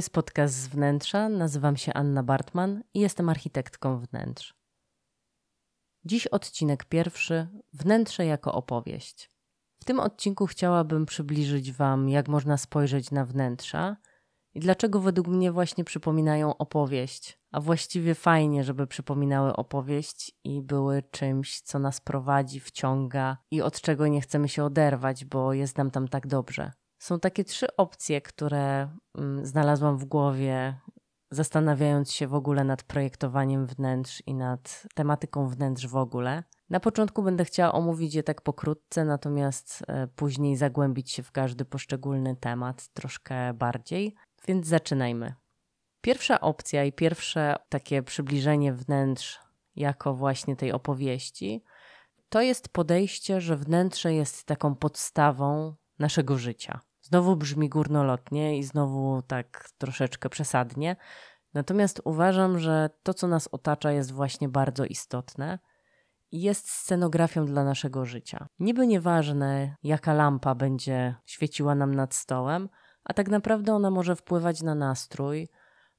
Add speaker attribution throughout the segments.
Speaker 1: jest podcast z wnętrza. Nazywam się Anna Bartman i jestem architektką wnętrz. Dziś odcinek pierwszy Wnętrze jako opowieść. W tym odcinku chciałabym przybliżyć Wam, jak można spojrzeć na wnętrza i dlaczego według mnie właśnie przypominają opowieść. A właściwie fajnie, żeby przypominały opowieść i były czymś, co nas prowadzi, wciąga i od czego nie chcemy się oderwać, bo jest nam tam tak dobrze. Są takie trzy opcje, które mm, znalazłam w głowie, zastanawiając się w ogóle nad projektowaniem wnętrz i nad tematyką wnętrz w ogóle. Na początku będę chciała omówić je tak pokrótce, natomiast e, później zagłębić się w każdy poszczególny temat troszkę bardziej, więc zaczynajmy. Pierwsza opcja i pierwsze takie przybliżenie wnętrz jako właśnie tej opowieści to jest podejście, że wnętrze jest taką podstawą naszego życia. Znowu brzmi górnolotnie i znowu tak troszeczkę przesadnie. Natomiast uważam, że to, co nas otacza, jest właśnie bardzo istotne i jest scenografią dla naszego życia. Niby nieważne, jaka lampa będzie świeciła nam nad stołem, a tak naprawdę ona może wpływać na nastrój,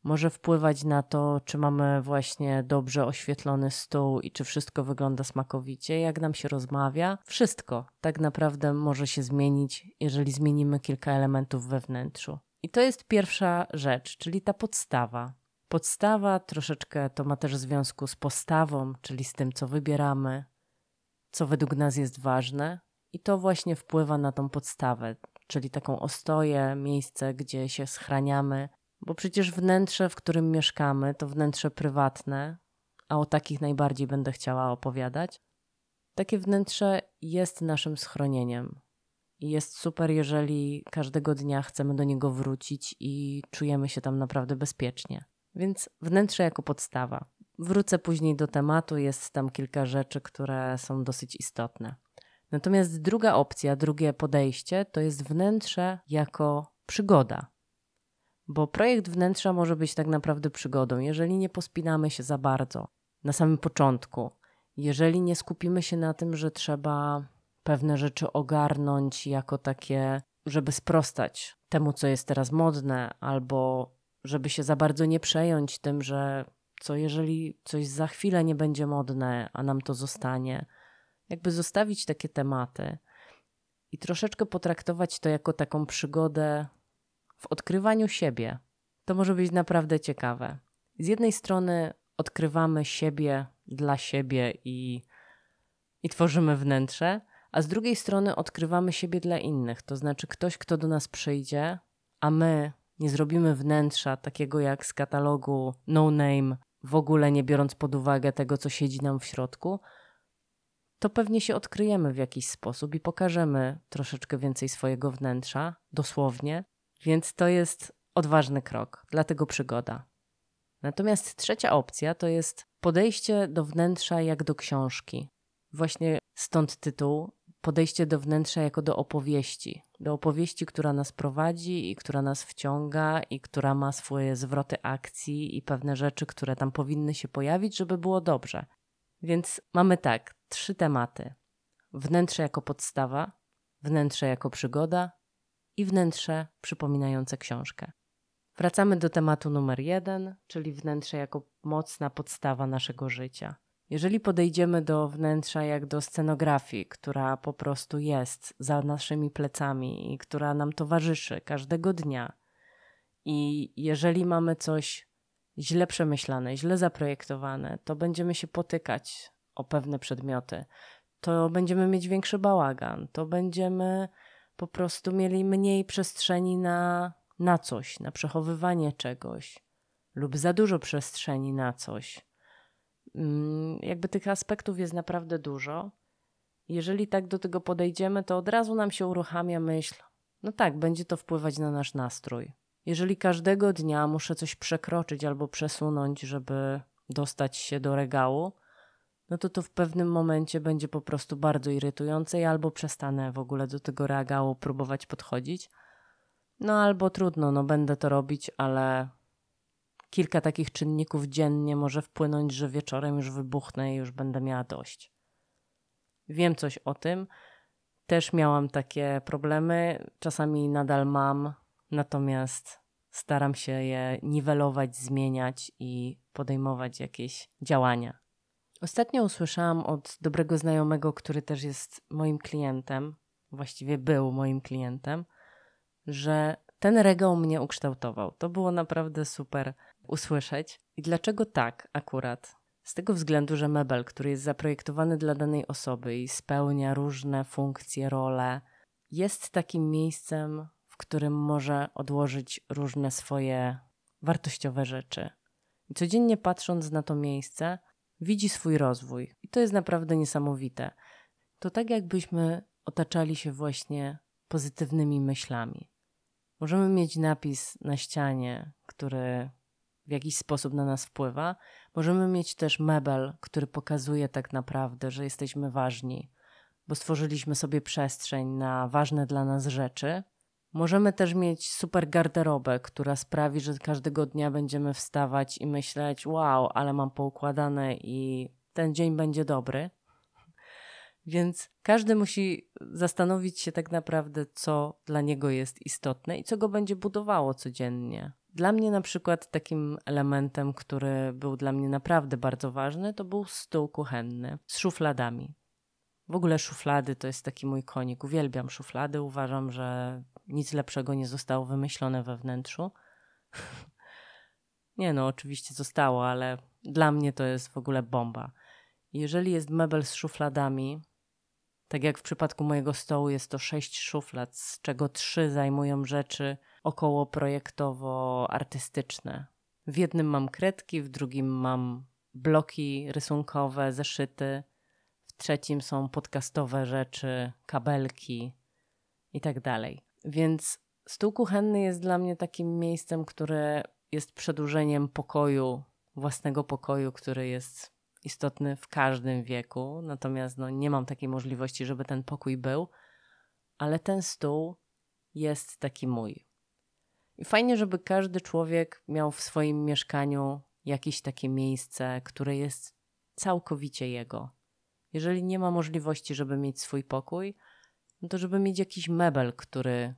Speaker 1: może wpływać na to, czy mamy właśnie dobrze oświetlony stół i czy wszystko wygląda smakowicie, jak nam się rozmawia. Wszystko tak naprawdę może się zmienić, jeżeli zmienimy kilka elementów we wnętrzu. I to jest pierwsza rzecz, czyli ta podstawa. Podstawa troszeczkę to ma też związku z postawą, czyli z tym, co wybieramy, co według nas jest ważne, i to właśnie wpływa na tą podstawę, czyli taką ostoję, miejsce, gdzie się schraniamy, bo przecież wnętrze, w którym mieszkamy, to wnętrze prywatne, a o takich najbardziej będę chciała opowiadać. Takie wnętrze jest naszym schronieniem. I jest super, jeżeli każdego dnia chcemy do niego wrócić i czujemy się tam naprawdę bezpiecznie. Więc wnętrze jako podstawa. Wrócę później do tematu, jest tam kilka rzeczy, które są dosyć istotne. Natomiast druga opcja, drugie podejście to jest wnętrze jako przygoda. Bo projekt wnętrza może być tak naprawdę przygodą, jeżeli nie pospinamy się za bardzo na samym początku, jeżeli nie skupimy się na tym, że trzeba pewne rzeczy ogarnąć jako takie, żeby sprostać temu, co jest teraz modne, albo żeby się za bardzo nie przejąć tym, że co jeżeli coś za chwilę nie będzie modne, a nam to zostanie. Jakby zostawić takie tematy i troszeczkę potraktować to jako taką przygodę w odkrywaniu siebie. To może być naprawdę ciekawe. Z jednej strony odkrywamy siebie dla siebie i, i tworzymy wnętrze, a z drugiej strony odkrywamy siebie dla innych. To znaczy, ktoś, kto do nas przyjdzie, a my nie zrobimy wnętrza takiego jak z katalogu No Name, w ogóle nie biorąc pod uwagę tego, co siedzi nam w środku, to pewnie się odkryjemy w jakiś sposób i pokażemy troszeczkę więcej swojego wnętrza, dosłownie, więc to jest odważny krok, dlatego przygoda. Natomiast trzecia opcja to jest podejście do wnętrza jak do książki. Właśnie stąd tytuł podejście do wnętrza jako do opowieści. Do opowieści, która nas prowadzi i która nas wciąga i która ma swoje zwroty akcji i pewne rzeczy, które tam powinny się pojawić, żeby było dobrze. Więc mamy tak, trzy tematy. Wnętrze jako podstawa, wnętrze jako przygoda i wnętrze przypominające książkę. Wracamy do tematu numer jeden, czyli wnętrze jako mocna podstawa naszego życia. Jeżeli podejdziemy do wnętrza jak do scenografii, która po prostu jest za naszymi plecami i która nam towarzyszy każdego dnia, i jeżeli mamy coś źle przemyślane, źle zaprojektowane, to będziemy się potykać o pewne przedmioty, to będziemy mieć większy bałagan, to będziemy po prostu mieli mniej przestrzeni na, na coś, na przechowywanie czegoś, lub za dużo przestrzeni na coś. Mm, jakby tych aspektów jest naprawdę dużo. Jeżeli tak do tego podejdziemy, to od razu nam się uruchamia myśl, no tak, będzie to wpływać na nasz nastrój. Jeżeli każdego dnia muszę coś przekroczyć albo przesunąć, żeby dostać się do regału, no to to w pewnym momencie będzie po prostu bardzo irytujące i albo przestanę w ogóle do tego regału próbować podchodzić, No albo trudno, no będę to robić, ale kilka takich czynników dziennie może wpłynąć, że wieczorem już wybuchnę i już będę miała dość. Wiem coś o tym. Też miałam takie problemy, czasami nadal mam, natomiast staram się je niwelować, zmieniać i podejmować jakieś działania. Ostatnio usłyszałam od dobrego znajomego, który też jest moim klientem, właściwie był moim klientem, że ten regał mnie ukształtował. To było naprawdę super usłyszeć. I dlaczego tak akurat? Z tego względu, że mebel, który jest zaprojektowany dla danej osoby i spełnia różne funkcje, role, jest takim miejscem, w którym może odłożyć różne swoje wartościowe rzeczy. I codziennie patrząc na to miejsce, widzi swój rozwój. I to jest naprawdę niesamowite. To tak, jakbyśmy otaczali się właśnie pozytywnymi myślami. Możemy mieć napis na ścianie, który w jakiś sposób na nas wpływa. Możemy mieć też mebel, który pokazuje tak naprawdę, że jesteśmy ważni, bo stworzyliśmy sobie przestrzeń na ważne dla nas rzeczy. Możemy też mieć super garderobę, która sprawi, że każdego dnia będziemy wstawać i myśleć: Wow, ale mam poukładane i ten dzień będzie dobry. Więc każdy musi zastanowić się tak naprawdę, co dla niego jest istotne i co go będzie budowało codziennie. Dla mnie na przykład takim elementem, który był dla mnie naprawdę bardzo ważny, to był stół kuchenny z szufladami. W ogóle szuflady to jest taki mój konik. Uwielbiam szuflady. Uważam, że nic lepszego nie zostało wymyślone we wnętrzu. nie no, oczywiście zostało, ale dla mnie to jest w ogóle bomba. Jeżeli jest mebel z szufladami, tak jak w przypadku mojego stołu jest to sześć szuflad, z czego trzy zajmują rzeczy około projektowo-artystyczne. W jednym mam kredki, w drugim mam bloki rysunkowe, zeszyty, trzecim są podcastowe rzeczy, kabelki i tak dalej. Więc stół kuchenny jest dla mnie takim miejscem, które jest przedłużeniem pokoju, własnego pokoju, który jest istotny w każdym wieku. Natomiast no, nie mam takiej możliwości, żeby ten pokój był, ale ten stół jest taki mój. I fajnie, żeby każdy człowiek miał w swoim mieszkaniu jakieś takie miejsce, które jest całkowicie jego. Jeżeli nie ma możliwości, żeby mieć swój pokój, no to żeby mieć jakiś mebel, który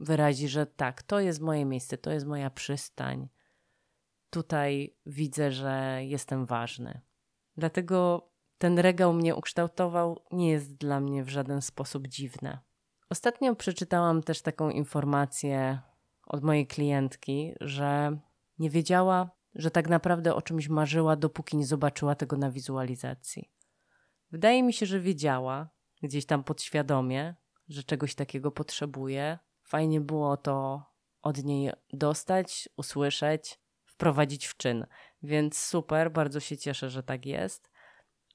Speaker 1: wyrazi, że tak, to jest moje miejsce, to jest moja przystań. Tutaj widzę, że jestem ważny. Dlatego ten regał mnie ukształtował, nie jest dla mnie w żaden sposób dziwne. Ostatnio przeczytałam też taką informację od mojej klientki, że nie wiedziała, że tak naprawdę o czymś marzyła, dopóki nie zobaczyła tego na wizualizacji. Wydaje mi się, że wiedziała gdzieś tam podświadomie, że czegoś takiego potrzebuje. Fajnie było to od niej dostać, usłyszeć, wprowadzić w czyn. Więc super, bardzo się cieszę, że tak jest.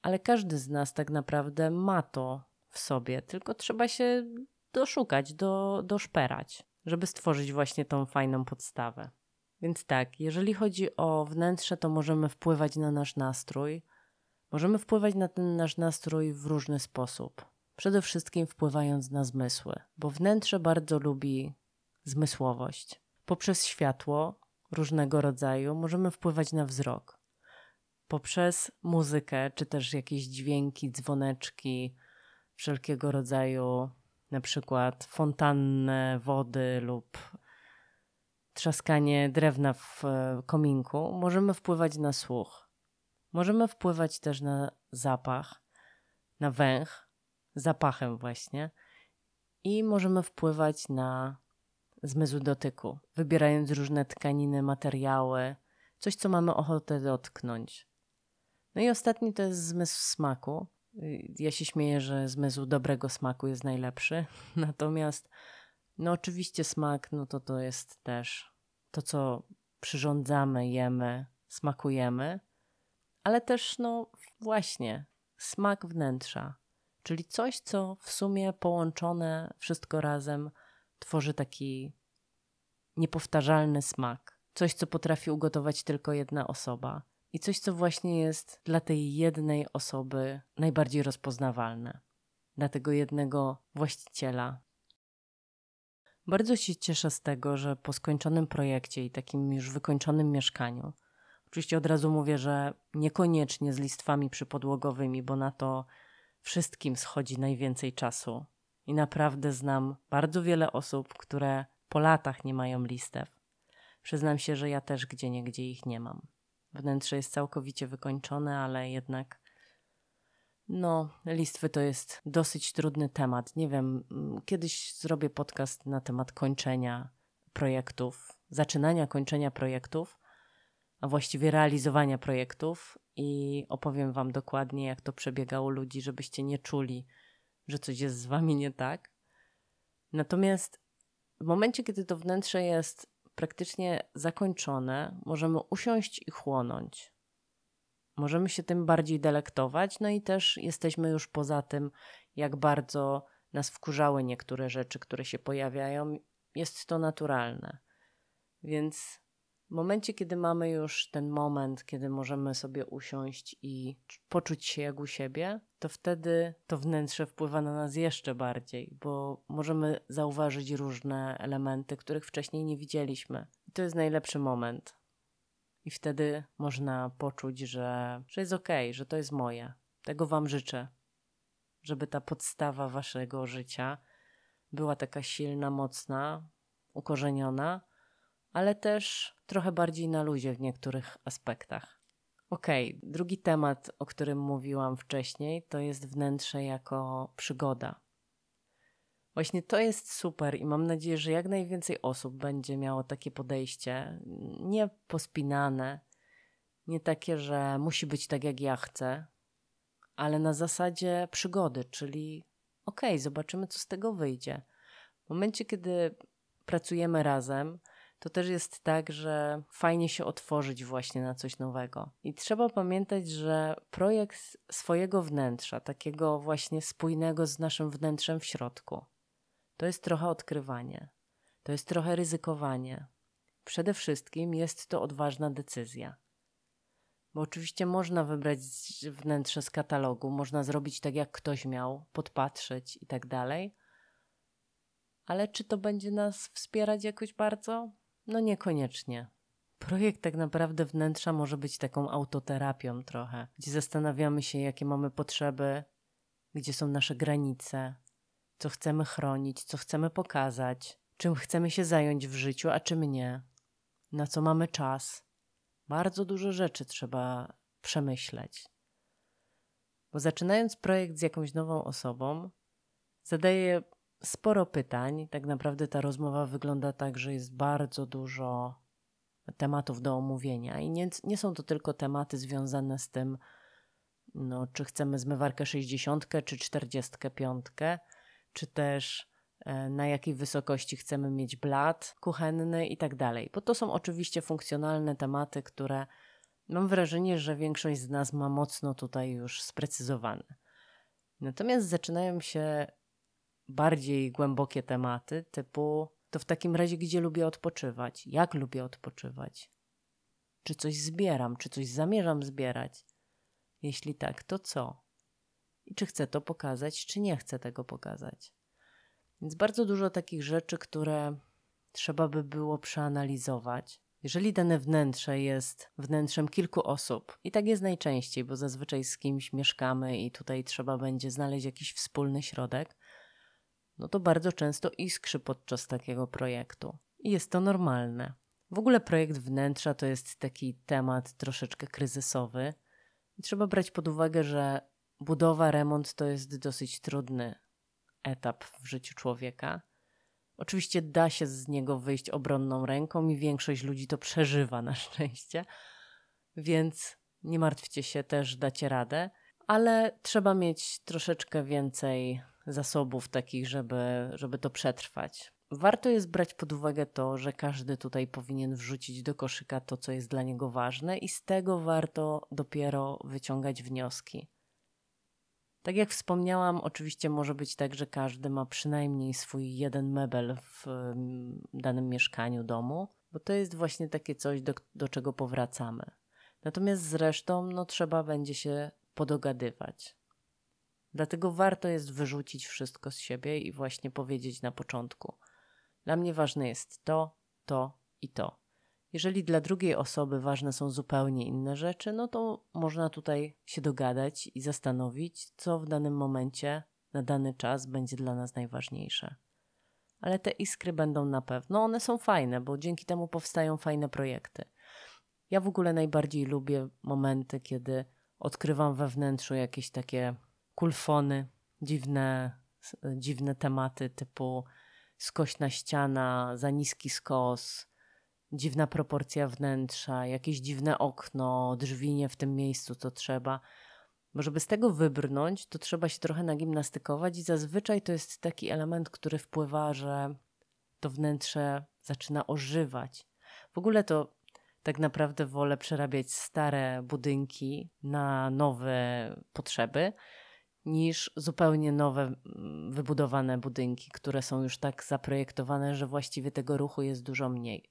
Speaker 1: Ale każdy z nas tak naprawdę ma to w sobie, tylko trzeba się doszukać, do, doszperać żeby stworzyć właśnie tą fajną podstawę. Więc tak, jeżeli chodzi o wnętrze, to możemy wpływać na nasz nastrój. Możemy wpływać na ten nasz nastrój w różny sposób. Przede wszystkim wpływając na zmysły, bo wnętrze bardzo lubi zmysłowość. Poprzez światło różnego rodzaju możemy wpływać na wzrok. Poprzez muzykę, czy też jakieś dźwięki, dzwoneczki, wszelkiego rodzaju na przykład fontannę wody lub trzaskanie drewna w e, kominku, możemy wpływać na słuch. Możemy wpływać też na zapach, na węch, zapachem właśnie i możemy wpływać na zmysł dotyku, wybierając różne tkaniny, materiały, coś, co mamy ochotę dotknąć. No i ostatni to jest zmysł smaku, ja się śmieję, że zmysł dobrego smaku jest najlepszy. Natomiast, no oczywiście smak, no to to jest też to, co przyrządzamy, jemy, smakujemy, ale też, no właśnie, smak wnętrza, czyli coś, co w sumie połączone wszystko razem tworzy taki niepowtarzalny smak. Coś, co potrafi ugotować tylko jedna osoba i coś, co właśnie jest dla tej jednej osoby najbardziej rozpoznawalne, dla tego jednego właściciela. Bardzo się cieszę z tego, że po skończonym projekcie i takim już wykończonym mieszkaniu, oczywiście od razu mówię, że niekoniecznie z listwami przypodłogowymi, bo na to wszystkim schodzi najwięcej czasu. I naprawdę znam bardzo wiele osób, które po latach nie mają listew. Przyznam się, że ja też gdzie niegdzie ich nie mam. Wnętrze jest całkowicie wykończone, ale jednak no, listwy to jest dosyć trudny temat. Nie wiem, mm, kiedyś zrobię podcast na temat kończenia projektów, zaczynania kończenia projektów, a właściwie realizowania projektów i opowiem Wam dokładnie, jak to przebiegało ludzi, żebyście nie czuli, że coś jest z Wami nie tak. Natomiast w momencie, kiedy to wnętrze jest praktycznie zakończone, możemy usiąść i chłonąć. Możemy się tym bardziej delektować, no i też jesteśmy już poza tym, jak bardzo nas wkurzały niektóre rzeczy, które się pojawiają. Jest to naturalne. Więc w momencie, kiedy mamy już ten moment, kiedy możemy sobie usiąść i poczuć się jak u siebie, to wtedy to wnętrze wpływa na nas jeszcze bardziej, bo możemy zauważyć różne elementy, których wcześniej nie widzieliśmy. I to jest najlepszy moment. I wtedy można poczuć, że, że jest okej, okay, że to jest moje. Tego Wam życzę, żeby ta podstawa Waszego życia była taka silna, mocna, ukorzeniona ale też trochę bardziej na luzie w niektórych aspektach. Okej, okay, drugi temat, o którym mówiłam wcześniej, to jest wnętrze jako przygoda. Właśnie to jest super i mam nadzieję, że jak najwięcej osób będzie miało takie podejście, nie pospinane, nie takie, że musi być tak jak ja chcę, ale na zasadzie przygody, czyli okej, okay, zobaczymy, co z tego wyjdzie. W momencie, kiedy pracujemy razem, to też jest tak, że fajnie się otworzyć właśnie na coś nowego. I trzeba pamiętać, że projekt swojego wnętrza, takiego właśnie spójnego z naszym wnętrzem w środku, to jest trochę odkrywanie, to jest trochę ryzykowanie. Przede wszystkim jest to odważna decyzja. Bo oczywiście można wybrać wnętrze z katalogu, można zrobić tak, jak ktoś miał, podpatrzeć i tak dalej. Ale czy to będzie nas wspierać jakoś bardzo? No niekoniecznie. Projekt tak naprawdę wnętrza może być taką autoterapią trochę, gdzie zastanawiamy się, jakie mamy potrzeby, gdzie są nasze granice, co chcemy chronić, co chcemy pokazać, czym chcemy się zająć w życiu, a czym nie, na co mamy czas. Bardzo dużo rzeczy trzeba przemyśleć. Bo zaczynając projekt z jakąś nową osobą, zadaję sporo pytań. Tak naprawdę ta rozmowa wygląda tak, że jest bardzo dużo tematów do omówienia i nie, nie są to tylko tematy związane z tym, no, czy chcemy zmywarkę 60 czy 45, czy też e, na jakiej wysokości chcemy mieć blat kuchenny i tak dalej. Bo to są oczywiście funkcjonalne tematy, które mam wrażenie, że większość z nas ma mocno tutaj już sprecyzowane. Natomiast zaczynają się bardziej głębokie tematy, typu to w takim razie, gdzie lubię odpoczywać, jak lubię odpoczywać, czy coś zbieram, czy coś zamierzam zbierać. Jeśli tak, to co? I czy chcę to pokazać, czy nie chcę tego pokazać. Więc bardzo dużo takich rzeczy, które trzeba by było przeanalizować. Jeżeli dane wnętrze jest wnętrzem kilku osób, i tak jest najczęściej, bo zazwyczaj z kimś mieszkamy i tutaj trzeba będzie znaleźć jakiś wspólny środek, no to bardzo często iskrzy podczas takiego projektu. I jest to normalne. W ogóle projekt wnętrza to jest taki temat troszeczkę kryzysowy. Trzeba brać pod uwagę, że budowa, remont to jest dosyć trudny etap w życiu człowieka. Oczywiście da się z niego wyjść obronną ręką i większość ludzi to przeżywa na szczęście, więc nie martwcie się, też dacie radę, ale trzeba mieć troszeczkę więcej zasobów takich, żeby, żeby to przetrwać. Warto jest brać pod uwagę to, że każdy tutaj powinien wrzucić do koszyka to, co jest dla niego ważne, i z tego warto dopiero wyciągać wnioski. Tak jak wspomniałam, oczywiście może być tak, że każdy ma przynajmniej swój jeden mebel w danym mieszkaniu, domu, bo to jest właśnie takie coś, do, do czego powracamy. Natomiast z resztą, no trzeba będzie się podogadywać. Dlatego warto jest wyrzucić wszystko z siebie i właśnie powiedzieć na początku: Dla mnie ważne jest to, to i to. Jeżeli dla drugiej osoby ważne są zupełnie inne rzeczy, no to można tutaj się dogadać i zastanowić, co w danym momencie, na dany czas będzie dla nas najważniejsze. Ale te iskry będą na pewno, one są fajne, bo dzięki temu powstają fajne projekty. Ja w ogóle najbardziej lubię momenty, kiedy odkrywam we wnętrzu jakieś takie kulfony, dziwne, dziwne tematy typu skośna ściana, za niski skos, dziwna proporcja wnętrza, jakieś dziwne okno, drzwi nie w tym miejscu, co trzeba. Bo żeby z tego wybrnąć, to trzeba się trochę nagimnastykować i zazwyczaj to jest taki element, który wpływa, że to wnętrze zaczyna ożywać. W ogóle to tak naprawdę wolę przerabiać stare budynki na nowe potrzeby, niż zupełnie nowe, wybudowane budynki, które są już tak zaprojektowane, że właściwie tego ruchu jest dużo mniej.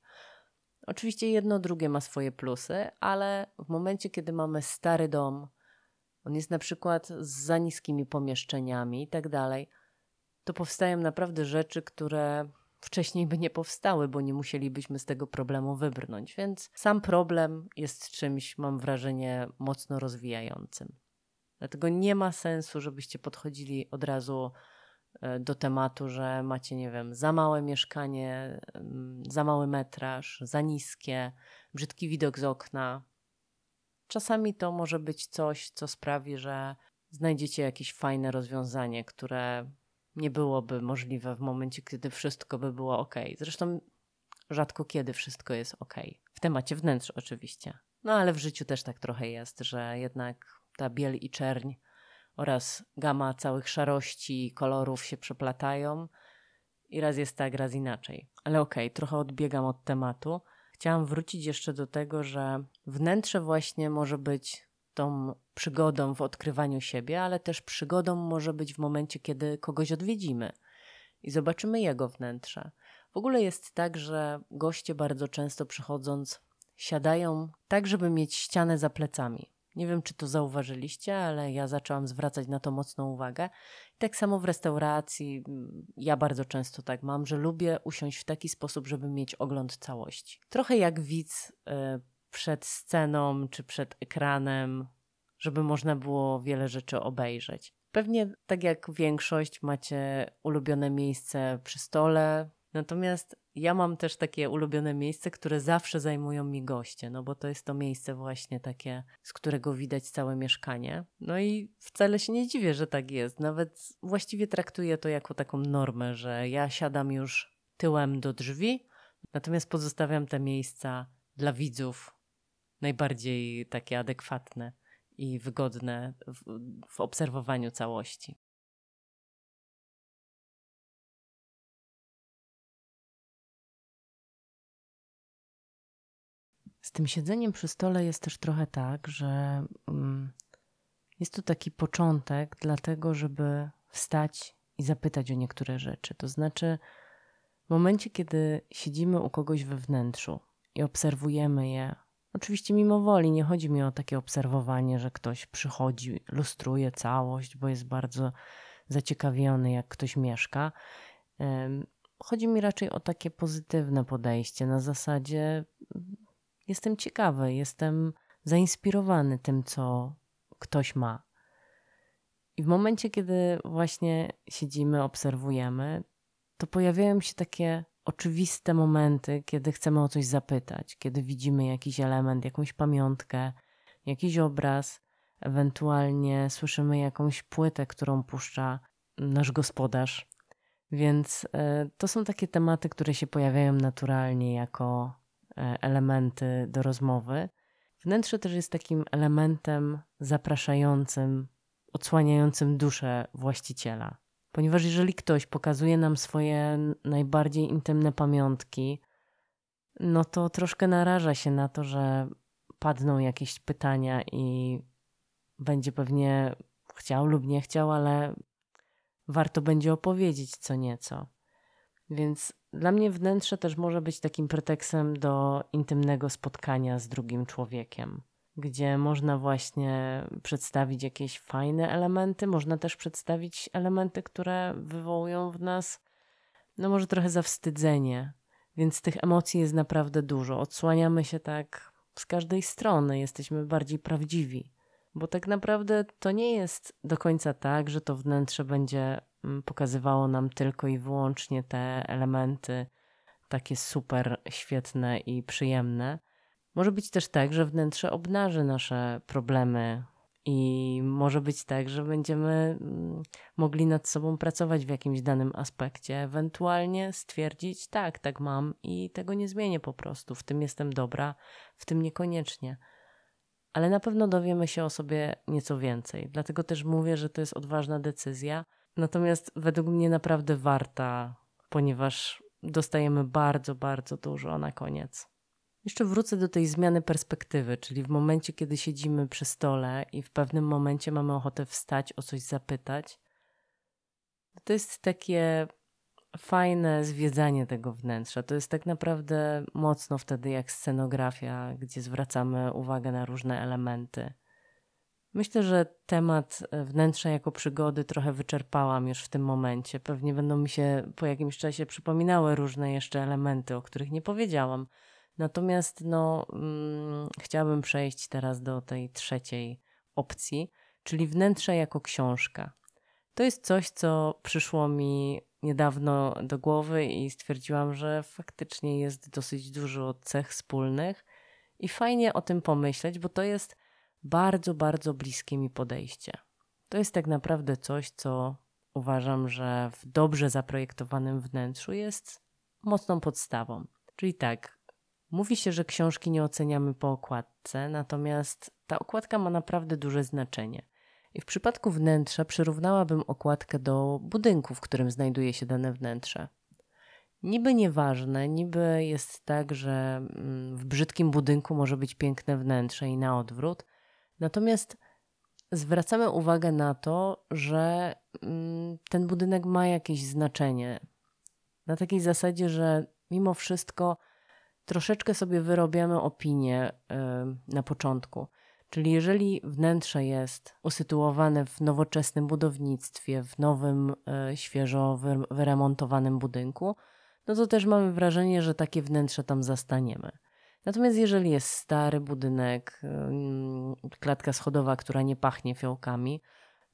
Speaker 1: Oczywiście jedno drugie ma swoje plusy, ale w momencie, kiedy mamy stary dom, on jest na przykład z za niskimi pomieszczeniami i tak dalej, to powstają naprawdę rzeczy, które wcześniej by nie powstały, bo nie musielibyśmy z tego problemu wybrnąć. Więc sam problem jest czymś, mam wrażenie, mocno rozwijającym. Dlatego nie ma sensu, żebyście podchodzili od razu e, do tematu, że macie, nie wiem, za małe mieszkanie, za mały metraż, za niskie, brzydki widok z okna. Czasami to może być coś, co sprawi, że znajdziecie jakieś fajne rozwiązanie, które nie byłoby możliwe w momencie, kiedy wszystko by było ok. Zresztą rzadko kiedy wszystko jest ok. W temacie wnętrz oczywiście. No ale w życiu też tak trochę jest, że jednak ta biel i czerń oraz gama całych szarości i kolorów się przeplatają i raz jest tak, raz inaczej. Ale okej, okay, trochę odbiegam od tematu. Chciałam wrócić jeszcze do tego, że wnętrze właśnie może być tą przygodą w odkrywaniu siebie, ale też przygodą może być w momencie, kiedy kogoś odwiedzimy i zobaczymy jego wnętrze. W ogóle jest tak, że goście bardzo często przychodząc siadają tak, żeby mieć ścianę za plecami. Nie wiem, czy to zauważyliście, ale ja zaczęłam zwracać na to mocną uwagę. I tak samo w restauracji, mm, ja bardzo często tak mam, że lubię usiąść w taki sposób, żeby mieć ogląd całości. Trochę jak widz y, przed sceną czy przed ekranem, żeby można było wiele rzeczy obejrzeć. Pewnie tak jak większość macie ulubione miejsce przy stole, natomiast ja mam też takie ulubione miejsce, które zawsze zajmują mi goście, no bo to jest to miejsce właśnie takie, z którego widać całe mieszkanie. No i wcale się nie dziwię, że tak jest. Nawet właściwie traktuję to jako taką normę, że ja siadam już tyłem do drzwi, natomiast pozostawiam te miejsca dla widzów najbardziej takie adekwatne i wygodne w, w obserwowaniu całości. Z tym siedzeniem przy stole jest też trochę tak, że um, jest to taki początek, dlatego żeby wstać i zapytać o niektóre rzeczy. To znaczy, w momencie, kiedy siedzimy u kogoś we wnętrzu i obserwujemy je, oczywiście mimo woli, nie chodzi mi o takie obserwowanie, że ktoś przychodzi, lustruje całość, bo jest bardzo zaciekawiony, jak ktoś mieszka. Chodzi mi raczej o takie pozytywne podejście na zasadzie jestem ciekawy, jestem zainspirowany tym, co ktoś ma. I w momencie, kiedy właśnie siedzimy, obserwujemy, to pojawiają się takie oczywiste momenty, kiedy chcemy o coś zapytać, kiedy widzimy jakiś element, jakąś pamiątkę, jakiś obraz, ewentualnie słyszymy jakąś płytę, którą puszcza nasz gospodarz. Więc y, to są takie tematy, które się pojawiają naturalnie jako E, elementy do rozmowy. Wnętrze też jest takim elementem zapraszającym, odsłaniającym duszę właściciela. Ponieważ jeżeli ktoś pokazuje nam swoje najbardziej intymne pamiątki, no to troszkę naraża się na to, że padną jakieś pytania i będzie pewnie chciał lub nie chciał, ale warto będzie opowiedzieć co nieco. Więc dla mnie wnętrze też może być takim pretekstem do intymnego spotkania z drugim człowiekiem, gdzie można właśnie przedstawić jakieś fajne elementy, można też przedstawić elementy, które wywołują w nas no może trochę zawstydzenie, więc tych emocji jest naprawdę dużo. Odsłaniamy się tak z każdej strony, jesteśmy bardziej prawdziwi. Bo tak naprawdę to nie jest do końca tak, że to wnętrze będzie pokazywało nam tylko i wyłącznie te elementy takie super świetne i przyjemne. Może być też tak, że wnętrze obnaży nasze problemy, i może być tak, że będziemy mogli nad sobą pracować w jakimś danym aspekcie, ewentualnie stwierdzić, tak, tak mam i tego nie zmienię po prostu. W tym jestem dobra, w tym niekoniecznie. Ale na pewno dowiemy się o sobie nieco więcej. Dlatego też mówię, że to jest odważna decyzja. Natomiast według mnie naprawdę warta, ponieważ dostajemy bardzo, bardzo dużo na koniec. Jeszcze wrócę do tej zmiany perspektywy, czyli w momencie, kiedy siedzimy przy stole i w pewnym momencie mamy ochotę wstać, o coś zapytać. To jest takie fajne zwiedzanie tego wnętrza. To jest tak naprawdę mocno wtedy jak scenografia, gdzie zwracamy uwagę na różne elementy. Myślę, że temat wnętrza jako przygody trochę wyczerpałam już w tym momencie. Pewnie będą mi się po jakimś czasie przypominały różne jeszcze elementy, o których nie powiedziałam. Natomiast no, mm, chciałabym przejść teraz do tej trzeciej opcji, czyli wnętrze jako książka. To jest coś, co przyszło mi niedawno do głowy i stwierdziłam, że faktycznie jest dosyć dużo cech wspólnych i fajnie o tym pomyśleć, bo to jest bardzo, bardzo bliskie mi podejście. To jest tak naprawdę coś, co uważam, że w dobrze zaprojektowanym wnętrzu jest mocną podstawą. Czyli tak, Mówi się, że książki nie oceniamy po okładce, natomiast ta okładka ma naprawdę duże znaczenie. I w przypadku wnętrza przyrównałabym okładkę do budynku, w którym znajduje się dane wnętrze. Niby nieważne, niby jest tak, że mm, w brzydkim budynku może być piękne wnętrze i na odwrót, natomiast zwracamy uwagę na to, że mm, ten budynek ma jakieś znaczenie. Na takiej zasadzie, że mimo wszystko troszeczkę sobie wyrobiamy opinię na początku. Czyli jeżeli wnętrze jest usytuowane w nowoczesnym budownictwie, w nowym, e, świeżo wyremontowanym budynku, no to też mamy wrażenie, że takie wnętrze tam zastaniemy. Natomiast jeżeli jest stary budynek, klatka schodowa, która nie pachnie fiołkami,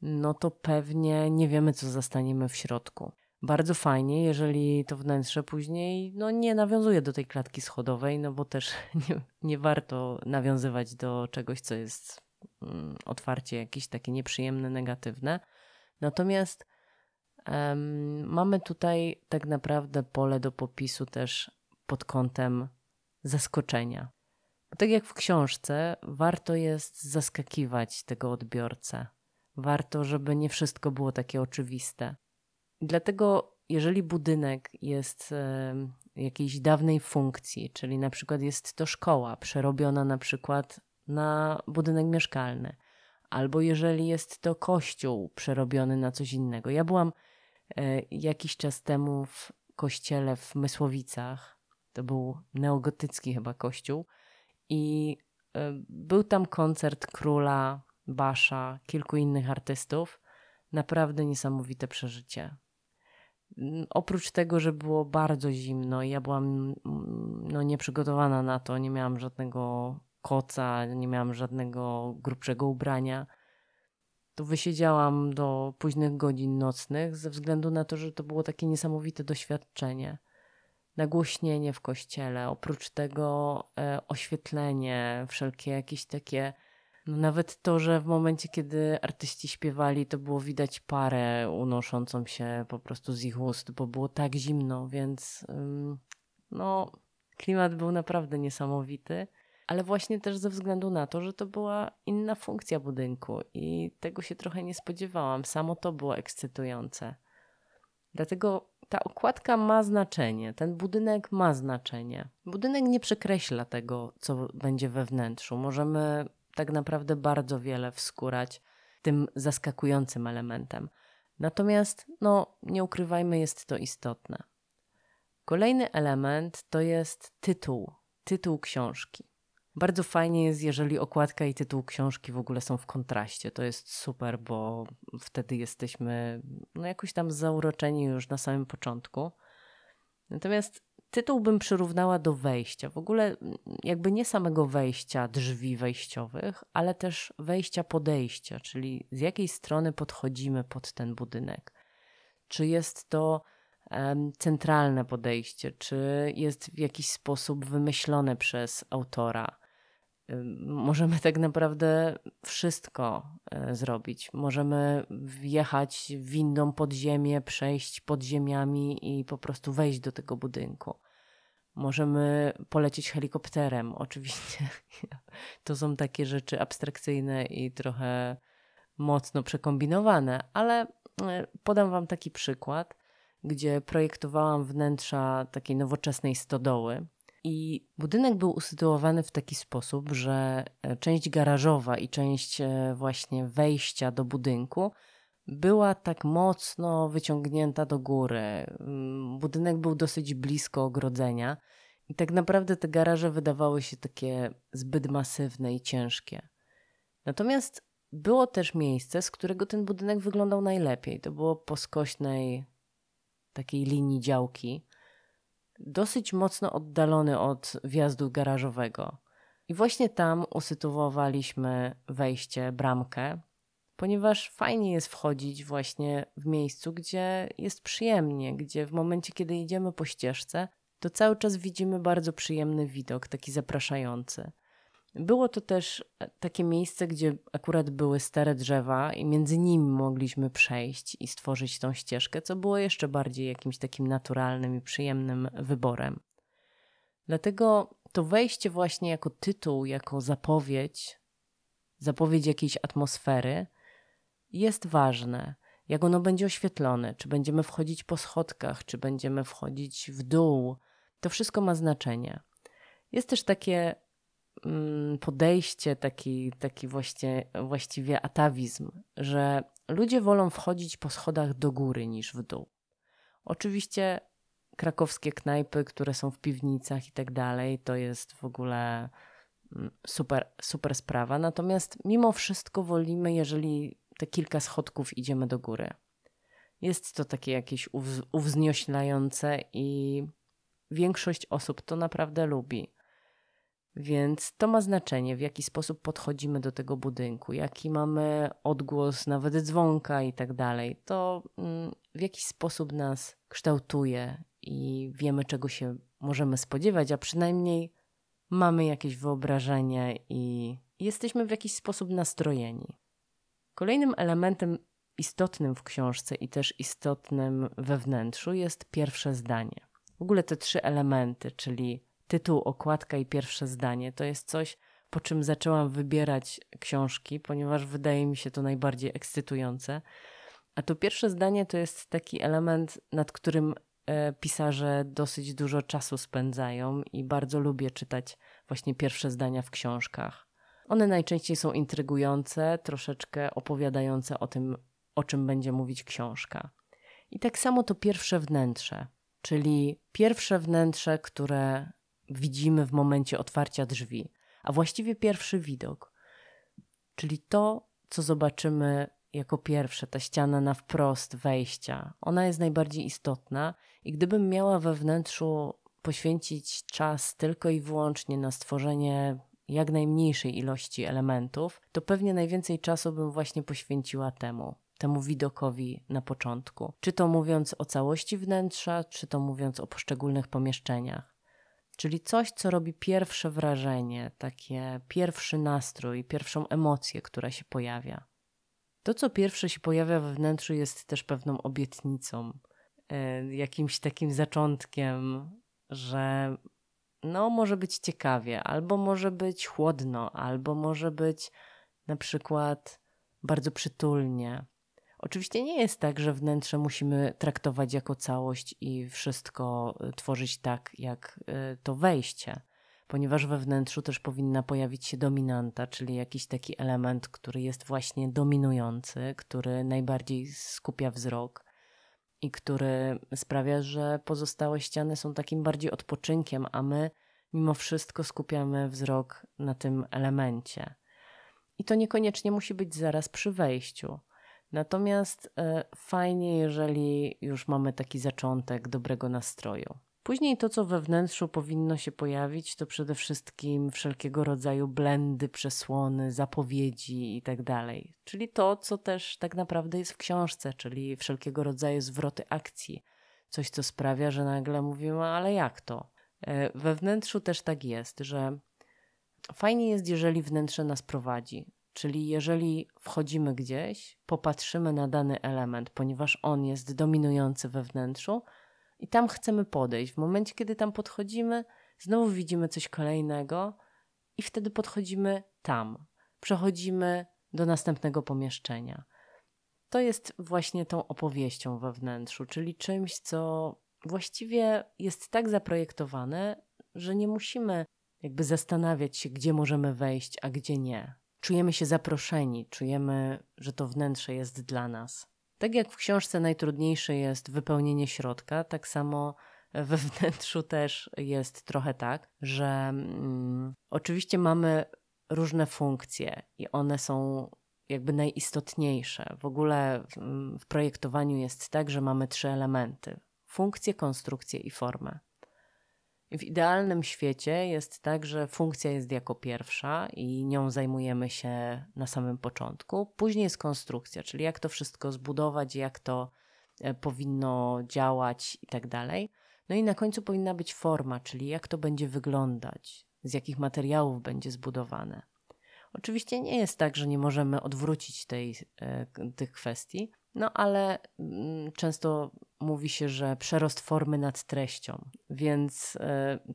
Speaker 1: no to pewnie nie wiemy, co zastaniemy w środku bardzo fajnie, jeżeli to wnętrze później no, nie nawiązuje do tej klatki schodowej, no bo też nie, nie warto nawiązywać do czegoś, co jest mm, otwarcie jakieś takie nieprzyjemne, negatywne. Natomiast um, mamy tutaj tak naprawdę pole do popisu też pod kątem zaskoczenia. Bo tak jak w książce, warto jest zaskakiwać tego odbiorcę. Warto, żeby nie wszystko było takie oczywiste. Dlatego, jeżeli budynek jest jakiejś dawnej funkcji, czyli na przykład jest to szkoła przerobiona na przykład na budynek mieszkalny, albo jeżeli jest to kościół przerobiony na coś innego. Ja byłam e, jakiś czas temu w kościele w Mysłowicach, to był neogotycki chyba kościół, i e, był tam koncert króla, Basza, kilku innych artystów. Naprawdę niesamowite przeżycie. Oprócz tego, że było bardzo zimno i ja byłam no, nieprzygotowana na to, nie miałam żadnego koca, nie miałam żadnego grubszego ubrania, to wysiedziałam do późnych godzin nocnych ze względu na to, że to było takie niesamowite doświadczenie. Nagłośnienie w kościele, oprócz tego e, oświetlenie, wszelkie jakieś takie no nawet to, że w momencie, kiedy artyści śpiewali, to było widać parę unoszącą się po prostu z ich ust, bo było tak zimno, więc no, klimat był naprawdę niesamowity. Ale właśnie też ze względu na to, że to była inna funkcja budynku i tego się trochę nie spodziewałam. Samo to było ekscytujące. Dlatego ta okładka ma znaczenie, ten budynek ma znaczenie. Budynek nie przekreśla tego, co będzie we wnętrzu. Możemy tak naprawdę bardzo wiele wskórać tym zaskakującym elementem. Natomiast, no, nie ukrywajmy, jest to istotne. Kolejny element to jest tytuł, tytuł książki. Bardzo fajnie jest, jeżeli okładka i tytuł książki w ogóle są w kontraście. To jest super, bo wtedy jesteśmy no, jakoś tam zauroczeni już na samym początku. Natomiast tytuł bym przyrównała do wejścia. W ogóle jakby nie samego wejścia drzwi wejściowych, ale też wejścia podejścia, czyli z jakiej strony podchodzimy pod ten budynek. Czy jest to centralne podejście, czy jest w jakiś sposób wymyślone przez autora możemy tak naprawdę wszystko e, zrobić. Możemy wjechać windą pod ziemię, przejść pod ziemiami i po prostu wejść do tego budynku. Możemy polecieć helikopterem. Oczywiście to są takie rzeczy abstrakcyjne i trochę mocno przekombinowane, ale e, podam Wam taki przykład, gdzie projektowałam wnętrza takiej nowoczesnej stodoły i budynek był usytuowany w taki sposób, że e, część garażowa i część e, właśnie wejścia do budynku była tak mocno wyciągnięta do góry. Mm, budynek był dosyć blisko ogrodzenia i tak naprawdę te garaże wydawały się takie zbyt masywne i ciężkie. Natomiast było też miejsce, z którego ten budynek wyglądał najlepiej. To było po skośnej takiej linii działki dosyć mocno oddalony od wjazdu garażowego. I właśnie tam usytuowaliśmy wejście, bramkę, ponieważ fajnie jest wchodzić właśnie w miejscu, gdzie jest przyjemnie, gdzie w momencie, kiedy idziemy po ścieżce, to cały czas widzimy bardzo przyjemny widok, taki zapraszający. Było to też e, takie miejsce, gdzie akurat były stare drzewa i między nimi mogliśmy przejść i stworzyć tą ścieżkę, co było jeszcze bardziej jakimś takim naturalnym i przyjemnym wyborem. Dlatego to wejście właśnie jako tytuł, jako zapowiedź, zapowiedź jakiejś atmosfery jest ważne. Jak ono będzie oświetlone, czy będziemy wchodzić po schodkach, czy będziemy wchodzić w dół, to wszystko ma znaczenie. Jest też takie podejście, taki, taki właśnie, właściwie atawizm, że ludzie wolą wchodzić po schodach do góry niż w dół. Oczywiście krakowskie knajpy, które są w piwnicach i tak dalej, to jest w ogóle mm, super, super sprawa. Natomiast mimo wszystko wolimy, jeżeli te kilka schodków idziemy do góry. Jest to takie jakieś uwznioślające i większość osób to naprawdę lubi. Więc to ma znaczenie, w jaki sposób podchodzimy do tego budynku, jaki mamy odgłos nawet dzwonka i tak dalej. To mm, w jakiś sposób nas kształtuje i wiemy, czego się możemy spodziewać, a przynajmniej mamy jakieś wyobrażenie i jesteśmy w jakiś sposób nastrojeni. Kolejnym elementem istotnym w książce i też istotnym we wnętrzu jest pierwsze zdanie. W ogóle te trzy elementy, czyli tytuł, okładka i pierwsze zdanie. To jest coś, po czym zaczęłam wybierać książki, ponieważ wydaje mi się to najbardziej ekscytujące. A to pierwsze zdanie to jest taki element, nad którym e, pisarze dosyć dużo czasu spędzają i bardzo lubię czytać właśnie pierwsze zdania w książkach. One najczęściej są intrygujące, troszeczkę opowiadające o tym, o czym będzie mówić książka. I tak samo to pierwsze wnętrze, czyli pierwsze wnętrze, które widzimy w momencie otwarcia drzwi, a właściwie pierwszy widok, czyli to, co zobaczymy jako pierwsze, ta ściana na wprost wejścia. Ona jest najbardziej istotna i gdybym miała we wnętrzu poświęcić czas tylko i wyłącznie na stworzenie jak najmniejszej ilości elementów, to pewnie najwięcej czasu bym właśnie poświęciła temu, temu widokowi na początku. Czy to mówiąc o całości wnętrza, czy to mówiąc o poszczególnych pomieszczeniach. Czyli coś, co robi pierwsze wrażenie, takie pierwszy nastrój, pierwszą emocję, która się pojawia. To, co pierwsze się pojawia we wnętrzu, jest też pewną obietnicą, e, jakimś takim zaczątkiem, że no, może być ciekawie, albo może być chłodno, albo może być na przykład bardzo przytulnie, Oczywiście nie jest tak, że wnętrze musimy traktować jako całość i wszystko y, tworzyć tak, jak y, to wejście, ponieważ we wnętrzu też powinna pojawić się dominanta, czyli jakiś taki element, który jest właśnie dominujący, który najbardziej skupia wzrok i który sprawia, że pozostałe ściany są takim bardziej odpoczynkiem, a my mimo wszystko skupiamy wzrok na tym elemencie. I to niekoniecznie musi być zaraz przy wejściu. Natomiast e, fajnie, jeżeli już mamy taki zaczątek dobrego nastroju. Później to, co we wnętrzu powinno się pojawić, to przede wszystkim wszelkiego rodzaju blendy, przesłony, zapowiedzi itd. Tak czyli to, co też tak naprawdę jest w książce, czyli wszelkiego rodzaju zwroty akcji. Coś, co sprawia, że nagle mówimy, ale jak to? E, we wnętrzu też tak jest, że fajnie jest, jeżeli wnętrze nas prowadzi. Czyli jeżeli wchodzimy gdzieś, popatrzymy na dany element, ponieważ on jest dominujący we wnętrzu, i tam chcemy podejść. W momencie, kiedy tam podchodzimy, znowu widzimy coś kolejnego i wtedy podchodzimy tam. Przechodzimy do następnego pomieszczenia. To jest właśnie tą opowieścią we wnętrzu, czyli czymś, co właściwie jest tak zaprojektowane, że nie musimy jakby zastanawiać się, gdzie możemy wejść, a gdzie nie. Czujemy się zaproszeni, czujemy, że to wnętrze jest dla nas. Tak jak w książce najtrudniejsze jest wypełnienie środka, tak samo we wnętrzu też jest trochę tak, że mm, oczywiście mamy różne funkcje i one są jakby najistotniejsze. W ogóle w, w projektowaniu jest tak, że mamy trzy elementy: funkcję, konstrukcję i formę. W idealnym świecie jest tak, że funkcja jest jako pierwsza i nią zajmujemy się na samym początku. Później jest konstrukcja, czyli jak to wszystko zbudować, jak to e, powinno działać i tak dalej. No i na końcu powinna być forma, czyli jak to będzie wyglądać, z jakich materiałów będzie zbudowane. Oczywiście nie jest tak, że nie możemy odwrócić tej, e, tych kwestii, no ale mm, często mówi się, że przerost formy nad treścią, więc y,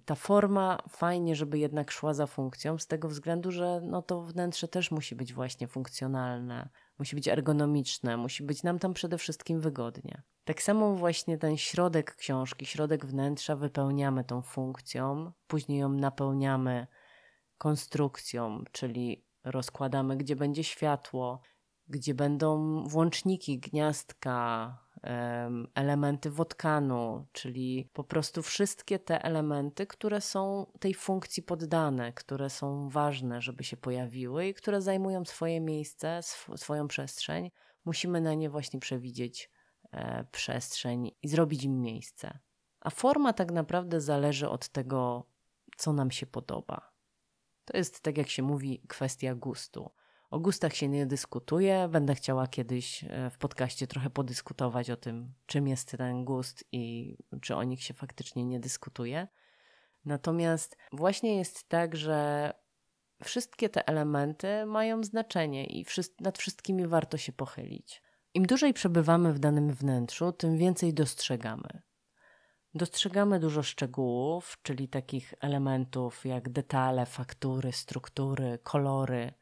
Speaker 1: ta forma fajnie, żeby jednak szła za funkcją, z tego względu, że no to wnętrze też musi być właśnie funkcjonalne, musi być ergonomiczne, musi być nam tam przede wszystkim wygodnie. Tak samo właśnie ten środek książki, środek wnętrza wypełniamy tą funkcją, później ją napełniamy konstrukcją, czyli rozkładamy, gdzie będzie światło, gdzie będą włączniki, gniazdka, elementy wodkanu, czyli po prostu wszystkie te elementy, które są tej funkcji poddane, które są ważne, żeby się pojawiły i które zajmują swoje miejsce, sw swoją przestrzeń. Musimy na nie właśnie przewidzieć e, przestrzeń i zrobić im miejsce. A forma tak naprawdę zależy od tego, co nam się podoba. To jest, tak jak się mówi, kwestia gustu. O gustach się nie dyskutuje. Będę chciała kiedyś e, w podcaście trochę podyskutować o tym, czym jest ten gust i czy o nich się faktycznie nie dyskutuje. Natomiast właśnie jest tak, że wszystkie te elementy mają znaczenie i nad wszystkimi warto się pochylić. Im dłużej przebywamy w danym wnętrzu, tym więcej dostrzegamy. Dostrzegamy dużo szczegółów, czyli takich elementów jak detale, faktury, struktury, kolory,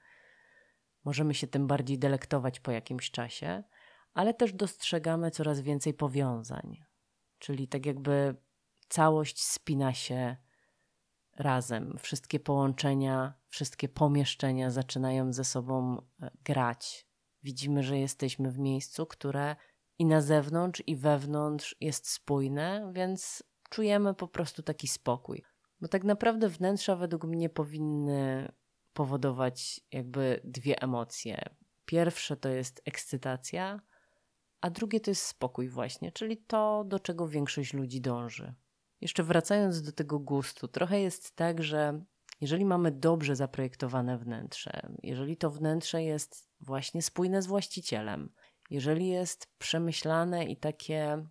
Speaker 1: Możemy się tym bardziej delektować po jakimś czasie, ale też dostrzegamy coraz więcej powiązań. Czyli tak jakby całość spina się razem. Wszystkie połączenia, wszystkie pomieszczenia zaczynają ze sobą e, grać. Widzimy, że jesteśmy w miejscu, które i na zewnątrz, i wewnątrz jest spójne, więc czujemy po prostu taki spokój. Bo tak naprawdę wnętrza według mnie powinny powodować jakby dwie emocje. Pierwsze to jest ekscytacja, a drugie to jest spokój, właśnie, czyli to, do czego większość ludzi dąży. Jeszcze wracając do tego gustu, trochę jest tak, że jeżeli mamy dobrze zaprojektowane wnętrze, jeżeli to wnętrze jest właśnie spójne z właścicielem, jeżeli jest przemyślane i takie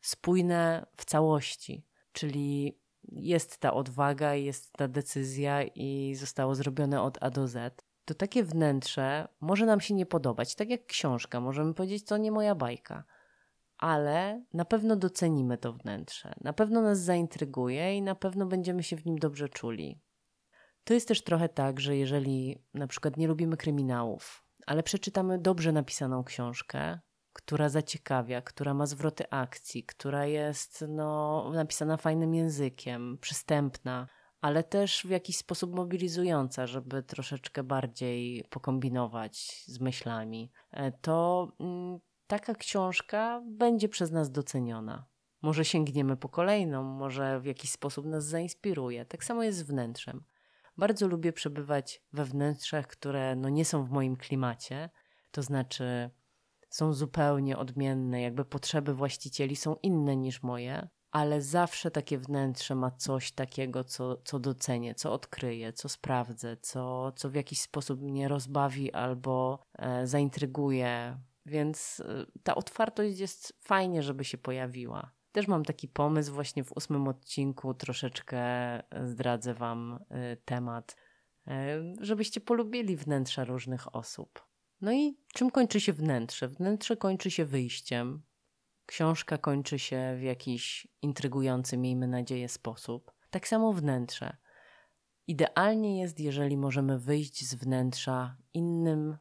Speaker 1: spójne w całości, czyli jest ta odwaga, jest ta decyzja i zostało zrobione od A do Z, to takie wnętrze może nam się nie podobać. Tak jak książka, możemy powiedzieć, to nie moja bajka, ale na pewno docenimy to wnętrze, na pewno nas zaintryguje i na pewno będziemy się w nim dobrze czuli. To jest też trochę tak, że jeżeli na przykład nie lubimy kryminałów, ale przeczytamy dobrze napisaną książkę, która zaciekawia, która ma zwroty akcji, która jest no, napisana fajnym językiem, przystępna, ale też w jakiś sposób mobilizująca, żeby troszeczkę bardziej pokombinować z myślami, e, to mm, taka książka będzie przez nas doceniona. Może sięgniemy po kolejną, może w jakiś sposób nas zainspiruje. Tak samo jest z wnętrzem. Bardzo lubię przebywać we wnętrzach, które no, nie są w moim klimacie, to znaczy są zupełnie odmienne, jakby potrzeby właścicieli są inne niż moje, ale zawsze takie wnętrze ma coś takiego, co, co docenię, co odkryję, co sprawdzę, co, co w jakiś sposób mnie rozbawi albo e, zaintryguje. Więc e, ta otwartość jest fajnie, żeby się pojawiła. Też mam taki pomysł, właśnie w ósmym odcinku troszeczkę e, zdradzę Wam e, temat, żebyście polubili wnętrza różnych osób. No i czym kończy się wnętrze? Wnętrze kończy się wyjściem, Książka kończy się w jakiś intrygujący, miejmy nadzieję, sposób. Tak samo wnętrze. Idealnie jest, jeżeli możemy wyjść z wnętrza innym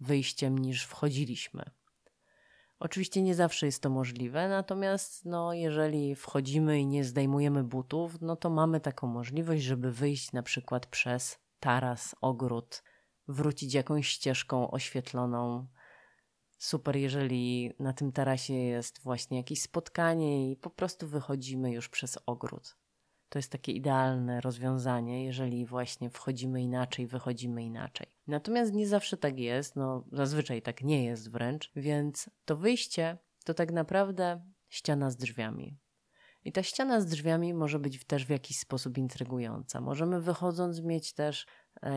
Speaker 1: wyjściem niż wchodziliśmy. Oczywiście nie zawsze jest to możliwe, natomiast no, jeżeli wchodzimy i nie zdejmujemy butów, no to mamy taką możliwość, żeby wyjść na przykład przez taras, ogród, wrócić jakąś ścieżką oświetloną, super, jeżeli na tym tarasie jest właśnie jakieś spotkanie i po prostu wychodzimy już przez ogród. To jest takie idealne rozwiązanie, jeżeli właśnie wchodzimy inaczej, wychodzimy inaczej. Natomiast nie zawsze tak jest, no zazwyczaj tak nie jest wręcz, więc to wyjście to tak naprawdę ściana z drzwiami. I ta ściana z drzwiami może być też w jakiś sposób intrygująca. Możemy wychodząc mieć też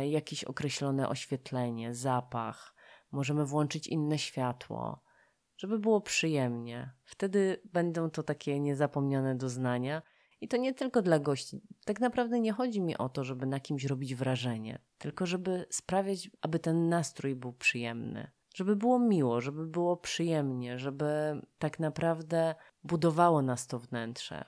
Speaker 1: jakieś określone oświetlenie, zapach, możemy włączyć inne światło, żeby było przyjemnie. Wtedy będą to takie niezapomniane doznania. I to nie tylko dla gości. Tak naprawdę nie chodzi mi o to, żeby na kimś robić wrażenie, tylko żeby sprawiać, aby ten nastrój był przyjemny. Żeby było miło, żeby było przyjemnie, żeby tak naprawdę budowało nas to wnętrze.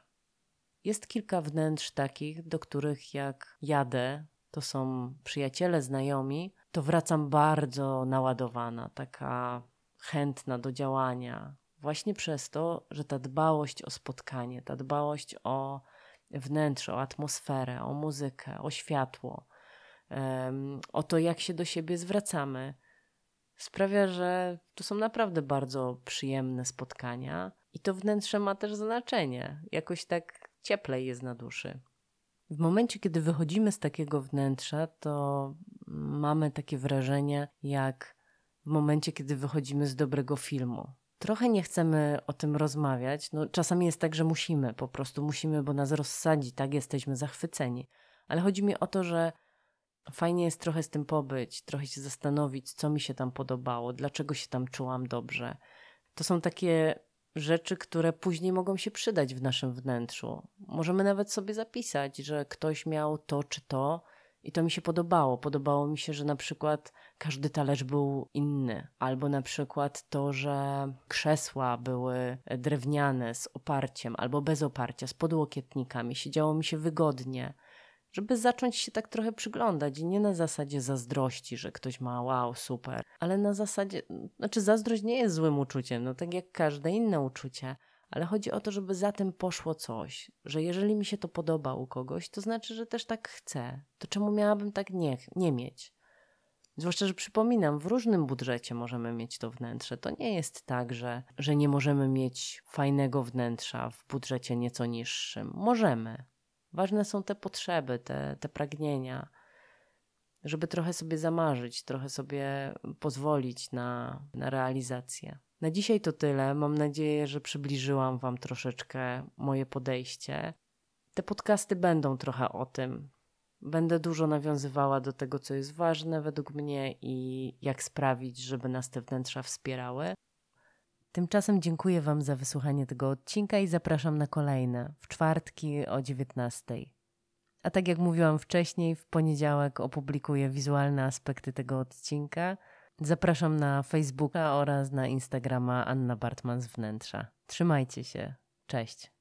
Speaker 1: Jest kilka wnętrz takich, do których jak jadę, to są przyjaciele, znajomi, to wracam bardzo naładowana, taka chętna do działania. Właśnie przez to, że ta dbałość o spotkanie, ta dbałość o wnętrze, o atmosferę, o muzykę, o światło, o to, jak się do siebie zwracamy, sprawia, że to są naprawdę bardzo przyjemne spotkania i to wnętrze ma też znaczenie. Jakoś tak cieplej jest na duszy. W momencie, kiedy wychodzimy z takiego wnętrza, to mamy takie wrażenie, jak w momencie, kiedy wychodzimy z dobrego filmu. Trochę nie chcemy o tym rozmawiać. No, czasami jest tak, że musimy, po prostu musimy, bo nas rozsadzi, tak jesteśmy zachwyceni. Ale chodzi mi o to, że fajnie jest trochę z tym pobyć, trochę się zastanowić, co mi się tam podobało, dlaczego się tam czułam dobrze. To są takie rzeczy, które później mogą się przydać w naszym wnętrzu. Możemy nawet sobie zapisać, że ktoś miał to czy to i to mi się podobało. Podobało mi się, że na przykład każdy talerz był inny, albo na przykład to, że krzesła były drewniane z oparciem albo bez oparcia, z podłokietnikami. Siedziało mi się wygodnie żeby zacząć się tak trochę przyglądać i nie na zasadzie zazdrości, że ktoś ma wow, super, ale na zasadzie, znaczy zazdrość nie jest złym uczuciem, no tak jak każde inne uczucie, ale chodzi o to, żeby za tym poszło coś, że jeżeli mi się to podoba u kogoś, to znaczy, że też tak chcę. To czemu miałabym tak nie, nie mieć? Zwłaszcza, że przypominam, w różnym budżecie możemy mieć to wnętrze. To nie jest tak, że, że nie możemy mieć fajnego wnętrza w budżecie nieco niższym. Możemy, Ważne są te potrzeby, te, te pragnienia, żeby trochę sobie zamarzyć, trochę sobie pozwolić na, na realizację. Na dzisiaj to tyle. Mam nadzieję, że przybliżyłam Wam troszeczkę moje podejście. Te podcasty będą trochę o tym. Będę dużo nawiązywała do tego, co jest ważne według mnie i jak sprawić, żeby nas te wnętrza wspierały. Tymczasem dziękuję Wam za wysłuchanie tego odcinka i zapraszam na kolejne w czwartki o 19. A tak jak mówiłam wcześniej, w poniedziałek opublikuję wizualne aspekty tego odcinka. Zapraszam na Facebooka oraz na Instagrama Anna Bartman z wnętrza. Trzymajcie się. Cześć.